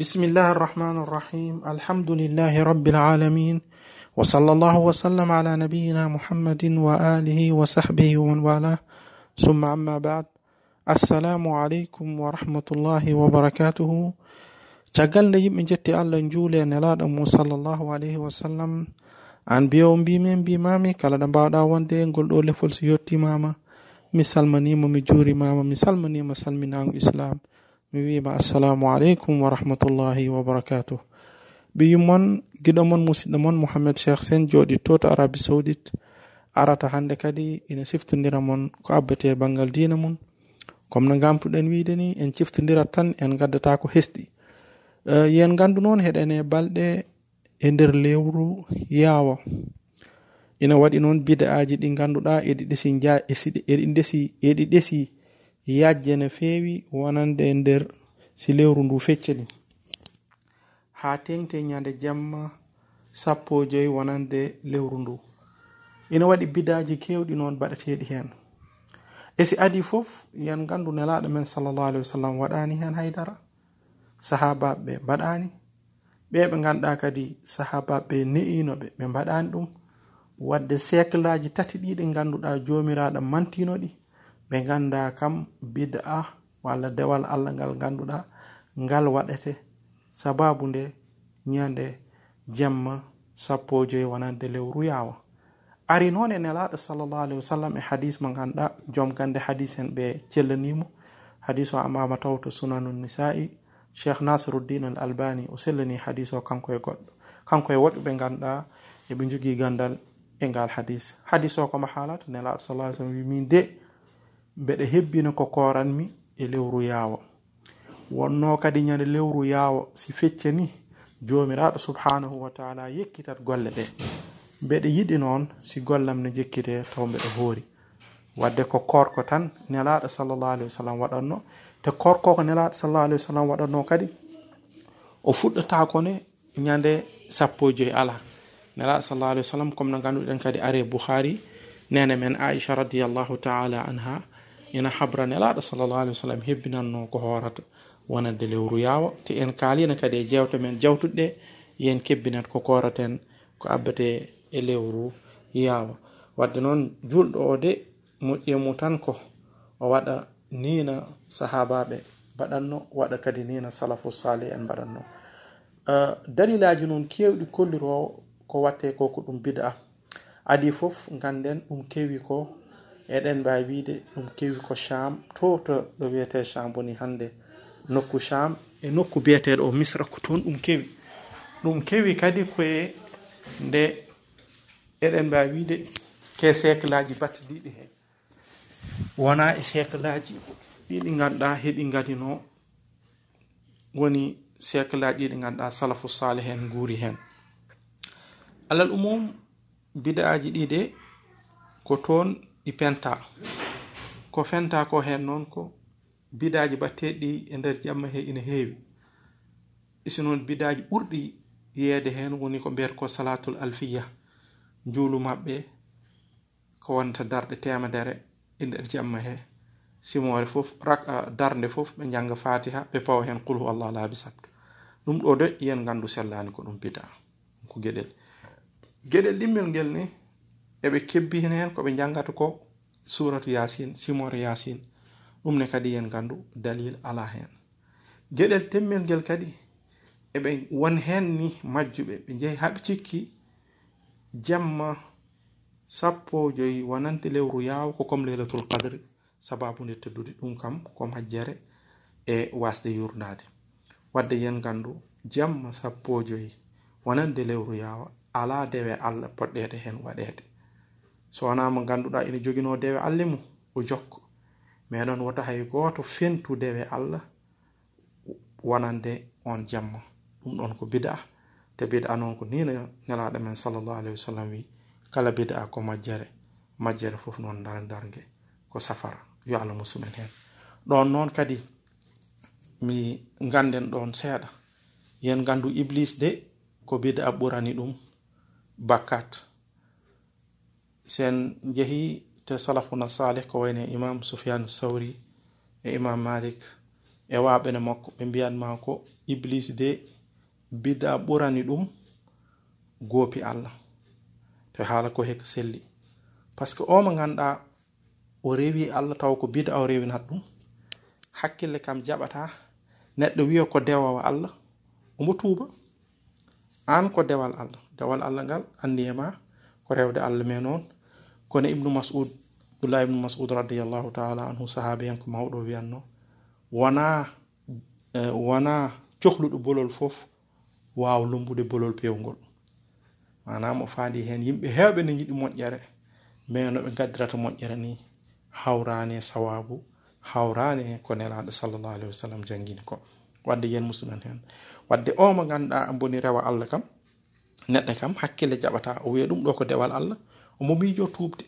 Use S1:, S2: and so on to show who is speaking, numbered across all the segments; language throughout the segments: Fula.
S1: بسم الله الرحمن الرحيم الحمد لله رب العالمين وصلى الله وسلم على نبينا محمد وآله وصحبه ومن والاه ثم أما بعد السلام عليكم ورحمة الله وبركاته تقل نجيب من جتي الله نجولي نلاد صلى الله عليه وسلم عن بيوم بيمين بيمامي كلا بعد آوان دي نقول أولي فلسيوتي ماما مسلمني ممجوري ماما مسلمني مسلمنا الإسلام mi wima assalamu aleykum wa rahmatullahi wa barakatuh ɓe yummon giɗo mon musidɗo mon mouhammad cheikh sen joɗi to to arabi arata hande kadi ina siftodira mon ko abbete banggal dina mum comme no gamtuɗen wiide ni en ciftodirat tan en gaddata ko hesɗi uh, yen gandu noon heɗene balɗe e nder lewru yaawa ina waɗi noon bide aji ɗi ganduɗa eɗi ɗesi eɗi ɗesi eɗi ɗesi yajje no feewi wonande e nder si lewru ndu fecce ɗi ha tengte ñande jamma sappo e joyi wonande lewru ndu. Ina waɗi bidaji kewɗi noon baɗateɗi hen e si adi fof yen gandu nelaɗo men sallllahu alih wa sallam waɗani hen haydara? Sahabaɓe ɓe mbaɗani ɓe ɓe ganduɗa kadi sahabaɓe ne'inoɓe ɓe mbaɗani ɗum? Wadde siècle tati ɗiɗi ganduɗa jomiraɗo mantinoɗi? ɓe ganda kam bid'a walla dewal allah ngal ganduɗa ngal waɗete. Sababu nde ñande jemma sappo e joyi wonande lewru yawa ari noon e nelaɗo sallllahu alahi wa sallam e hadis mo ganduɗa joom gande hadis en ɓe cellanimo. Hadis o amama taw to sunanu nisa'i. Cheikh nasiruddin al albani o sellani hadis o kanko e goɗɗo kanko e woɓɓe ɓe ganduɗa eɓe jogui gandal e ngal hadis. Hadis o komo haalata nelaɗo sa sallam wi min de mbeɗe hebbina ko koranmi e lewru yaawa wonno kadi ñande lewru yaawa si fecce ni joomiraaɗo subhanahu wa taala yekkitat golle ɗe. Mbeɗe yiɗi noon si gollam ne jekkite taw mbeɗe hoori. Wadde ko korko tan nelaaɗo sallllahu alih wa sallam waɗatno te korko ko nelaaɗo sallllahu alih wa sallam waɗatno kadi o fuɗɗata ne ñande sappo e joyi ala nelaaɗo sallllahu alih wa sallam comme no ngannduɗen kadi are bouhari nene men aicha radiallahu taala anha ina habra nelaɗo sallllahu alih wa sallam hebbinanno ko hoorata. Wonande lewru yaawa te en kaalino kadi e jewte men jawtuɗɗe yen kebbinat ko koraten ko abbete e lewru yaawa wadde noon julɗo o de moƴƴi e mum tan ko o waɗa nina sahabaɓe mbaɗanno waɗa kadi nina salafu salih en mbaɗatno dalilaji noon kewɗi kollirowo ko watte ko ko ɗum bida. Adi fof ganden ɗum kewi ko eɗen mbawi wiide ɗum kewi ko cham to to ɗo wiyete cham woni hande nokku cham e nokku biyeteɗo o misra ko toon ɗum kewi. Ɗum kewi kadi koye nde eɗen mbawi wiide ke siécle aji battiɗiɗi he. Wona e siécle aji ɗiɗi ganduɗa heɗi gadino woni siécle aji ɗi ganduɗa salafu salih hen guuri hen. Alal umum bida aji ɗi de ko toon ɗi penta. Ko fenta ko hen noon ko bidaji batteɗi e nder jamma he ina heewi. Isi noon bidaji ɓurɗi yeede hen woni ko mbiyata ko salatul alfiya njuulu maɓɓe ko wonta darɗe temedere e nder jamma he. Simore fof rak ah, darde fof ɓe janga fatiha ɓe pawa hen qulhu allah laabi sapto ɗum ɗo de yen gandu sellani ko ɗum bida ko geɗel. Geɗel ɗimmel ngel ni eɓe kebbini hen koɓe jangata ko? Suratu yasin simore yasin ɗum ne kadi yen gandu dalil ala hen. Gueɗel temmel ngel kadi eɓe won hen ni majjuɓe. Ɓe jeehi haɓe jamma sappo joyi wonante lewru yaw ko comme lelatul qadre sababu nde teddude ɗum kam ko majjere e wasde yurdade wadde yen gandu jamma sappo joyi wonande lewru yawa ala dewe allah poɗɗede hen waɗede so wona mo ganduɗa ina joguino dewe allah mum o jokko. Mais noon wota hay goto fentu dewe allah wonande on jamma. Ɗum ɗon ko bida. Te bida noon ko nina nelaɗo men sallllahu alayhi wa sallam wi kala bida ko majjere. Majjere fof noon dar ko safara yo allah musumen hen. Ɗon noon kadi mi ganden ɗon seeɗa. Yen gandu iblis de ko bida ɓurani ɗum bakkat sen jehi te salafuna salih ko wayne imam sufyan sawri e imam malik. E waɓene makko ɓe mbiyanma ko iblis de bida ɓurani ɗum goopi allah. To haala ko heka selli. Par ce que o mo ganduɗa o rewi allah taw ko bida o rewinat ɗum hakkille kam jaɓata neɗɗo wiya ko dewawa allah omo tuuba. An ko dewal allah. Dewal allah ngal andi e ma ko rewde allah me noon كون ابن مسعود بلا ابن مسعود رضي الله تعالى عنه صحابيان كما هو دو وأنا وأنا تخلو دو بولول فوف واو لومبو دي بولول بيونغول أنا مو فادي هين يمبي هيبي نجي دي مون جاري مي نو بن كادراتو مون جاري ني حوراني ثوابو حوراني كون الله صلى الله عليه وسلم جانغين كو wadde yen musulman hen. Wadde o mo ganduɗa boni rewa allah kam neɗɗo kam hakkille jaɓata o wiya ɗum ɗo ko dewal allah. omo miijo tuubde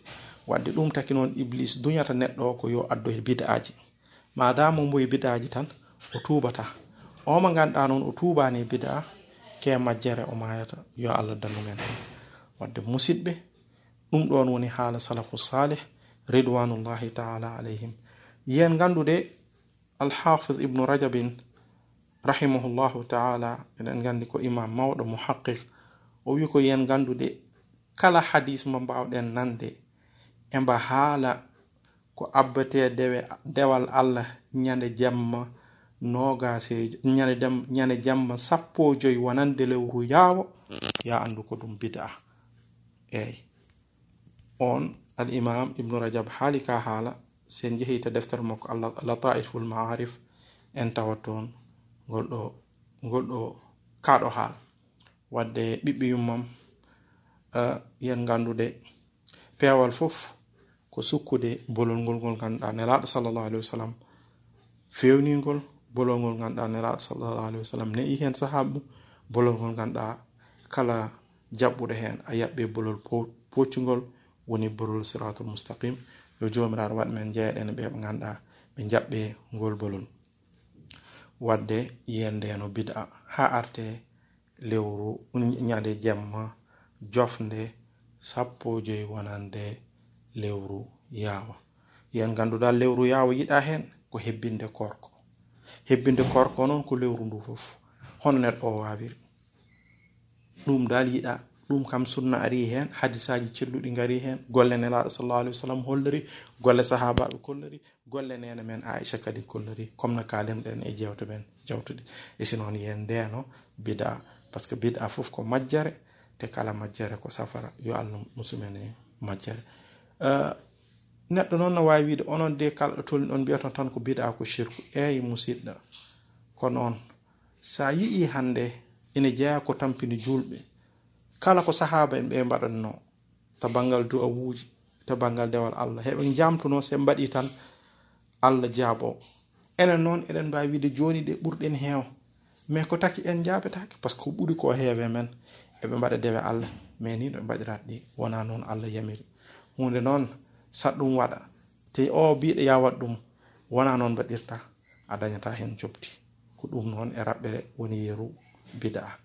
S1: wadde ɗum taki noon iblis duñata neɗɗo o ko yo addo e bidaaji. Madama mbo e bidaaji tan o tuubata. O mo ganduɗa noon o tuubani e bidaa ke majjere o mayata yo allah dandumen wadde musidɓe ɗum ɗon woni haala salafu salih ridwanullahi taala alayhim. Yen gandude alhafiz ibnu rajabin rahimahullahu taala eɗen gandi ko imam mawɗo muhaqqiq o wi ko yen gandude kala hadis mo mbawɗen nande e mba haala ko abbate dewal allah ñande jemma nogasejo ñande jemma sappo e joyi wonande lewru yaawo ya andu ko ɗum bida. Eyi on al imam ibnu rajab haali ka haala sen jehi to deftere makko allah lataiful maarif en tawa toon ngol ɗo ngol ɗo kaɗo haala. Wadde ɓiɓɓe yummam yen nganndude peewal fof ko sukkude bolol ngol ngol ngannduɗa nelaɗo sallllahu alih wa sallam. Fewningol bolol ngol ngannduɗa nelaɗo sallllahu alih wa sallam. Ne'i heen sahaabu bolol ngol ngannduɗa kala jaɓɓuɗo heen a yaɓɓe bolol poccugol woni bolol siratul mustaqim yo jomiraɗo waɗ men jeeyaɗen ɓe ɓe ngannduɗa ɓe jaɓɓe ngol bolol. Wadde yiyandeno bid'a. Ha arte lewru ñande jemma jofnde sappo joyi wonande lewru yaawa. Yen ganduɗa lewru yaawa yiɗa hen ko hebbinde korko. Hebbinde korko noon ko lewru ndu fof. Hono neɗɗo o wawiri ɗum dal yiɗa. Ɗum kam sunna ari hen hadisaji celluɗi gari hen. Golle nelaɗo sallallah alih w sallam hollori golle sahabaɓe kollori golle nene men aicha kadi kollori comme no kalenɗen e jewte men jawtuɗi. E si noon yen ndeno bida par ce que bida foof ko majjare te kala majjere ko safara. Yo allah musumen e majjere. Uh, neɗɗo noon no wawi wiide onon de kala ɗo tolni ɗon mbiyaton tan ko bida ko shirku. Eyi musidɗo ko noon. Sa yii hande ene jeeya ko tampini julɓe. Kala ko sahaba en ɓe mbaɗanno to banggal du'a wuuji to banggal dewal allah. Heɓe jamtuno se mbaɗi tan allah jaabo. Enen noon eɗen mbawi wiide joni ɗe ɓurɗen heew mais ko taki en jaabetake par ce que ko ɓuuri ko heewe men eɓe mbaɗa dewe allah. Mais ni ɗo mbaɗirat ɗi. Wona noon allah yamiri hunde noon sat ɗum waɗa. Te o biɗo yawat ɗum wona noon mbaɗirta. A dañata hen jobti ko ɗum noon e raɓɓere woni yeru bida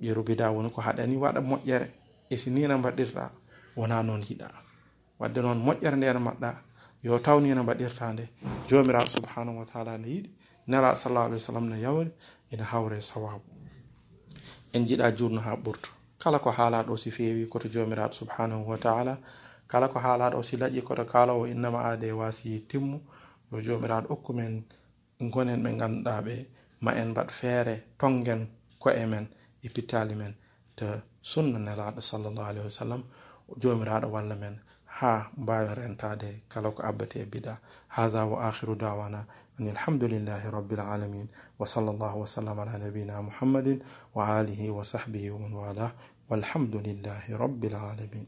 S1: yeru bida woni ko haɗani waɗa moƴƴere. E si nina mbaɗirta wona noon yiɗa. Wadde noon moƴƴere nde no mbaɗɗa yo taw nino mbaɗirta nde jomiraɗo subhanahu wa taala ne yiɗi. Nelaɗo sallahu alih w sallam no yawri ina hawre sawabu en jiɗa jurno ha ɓurto. Kala ko haalaɗo si feewi koto jomiraɗo subhanahu wa taala kala ko haalaɗo si laƴi koto kalawo innama aade wasi timmu yo jomiraɗo okkumen gonen ɓe ganduɗa ɓe ma en mbaɗ feere tongen ko'e men e pittali men. To sunna nelaɗo sallllahu alahi wa sallam jomiraɗo walla men. Ha mbawi rentade kala ko abbate e bida hada wa akhiru dawana an alhamdulillahi rabbil alamin wa sallallahu wa sallam ala nabiyina muhammadin wa alihi wa sahbihi wa man walah walhamdulillahi rabbil alamin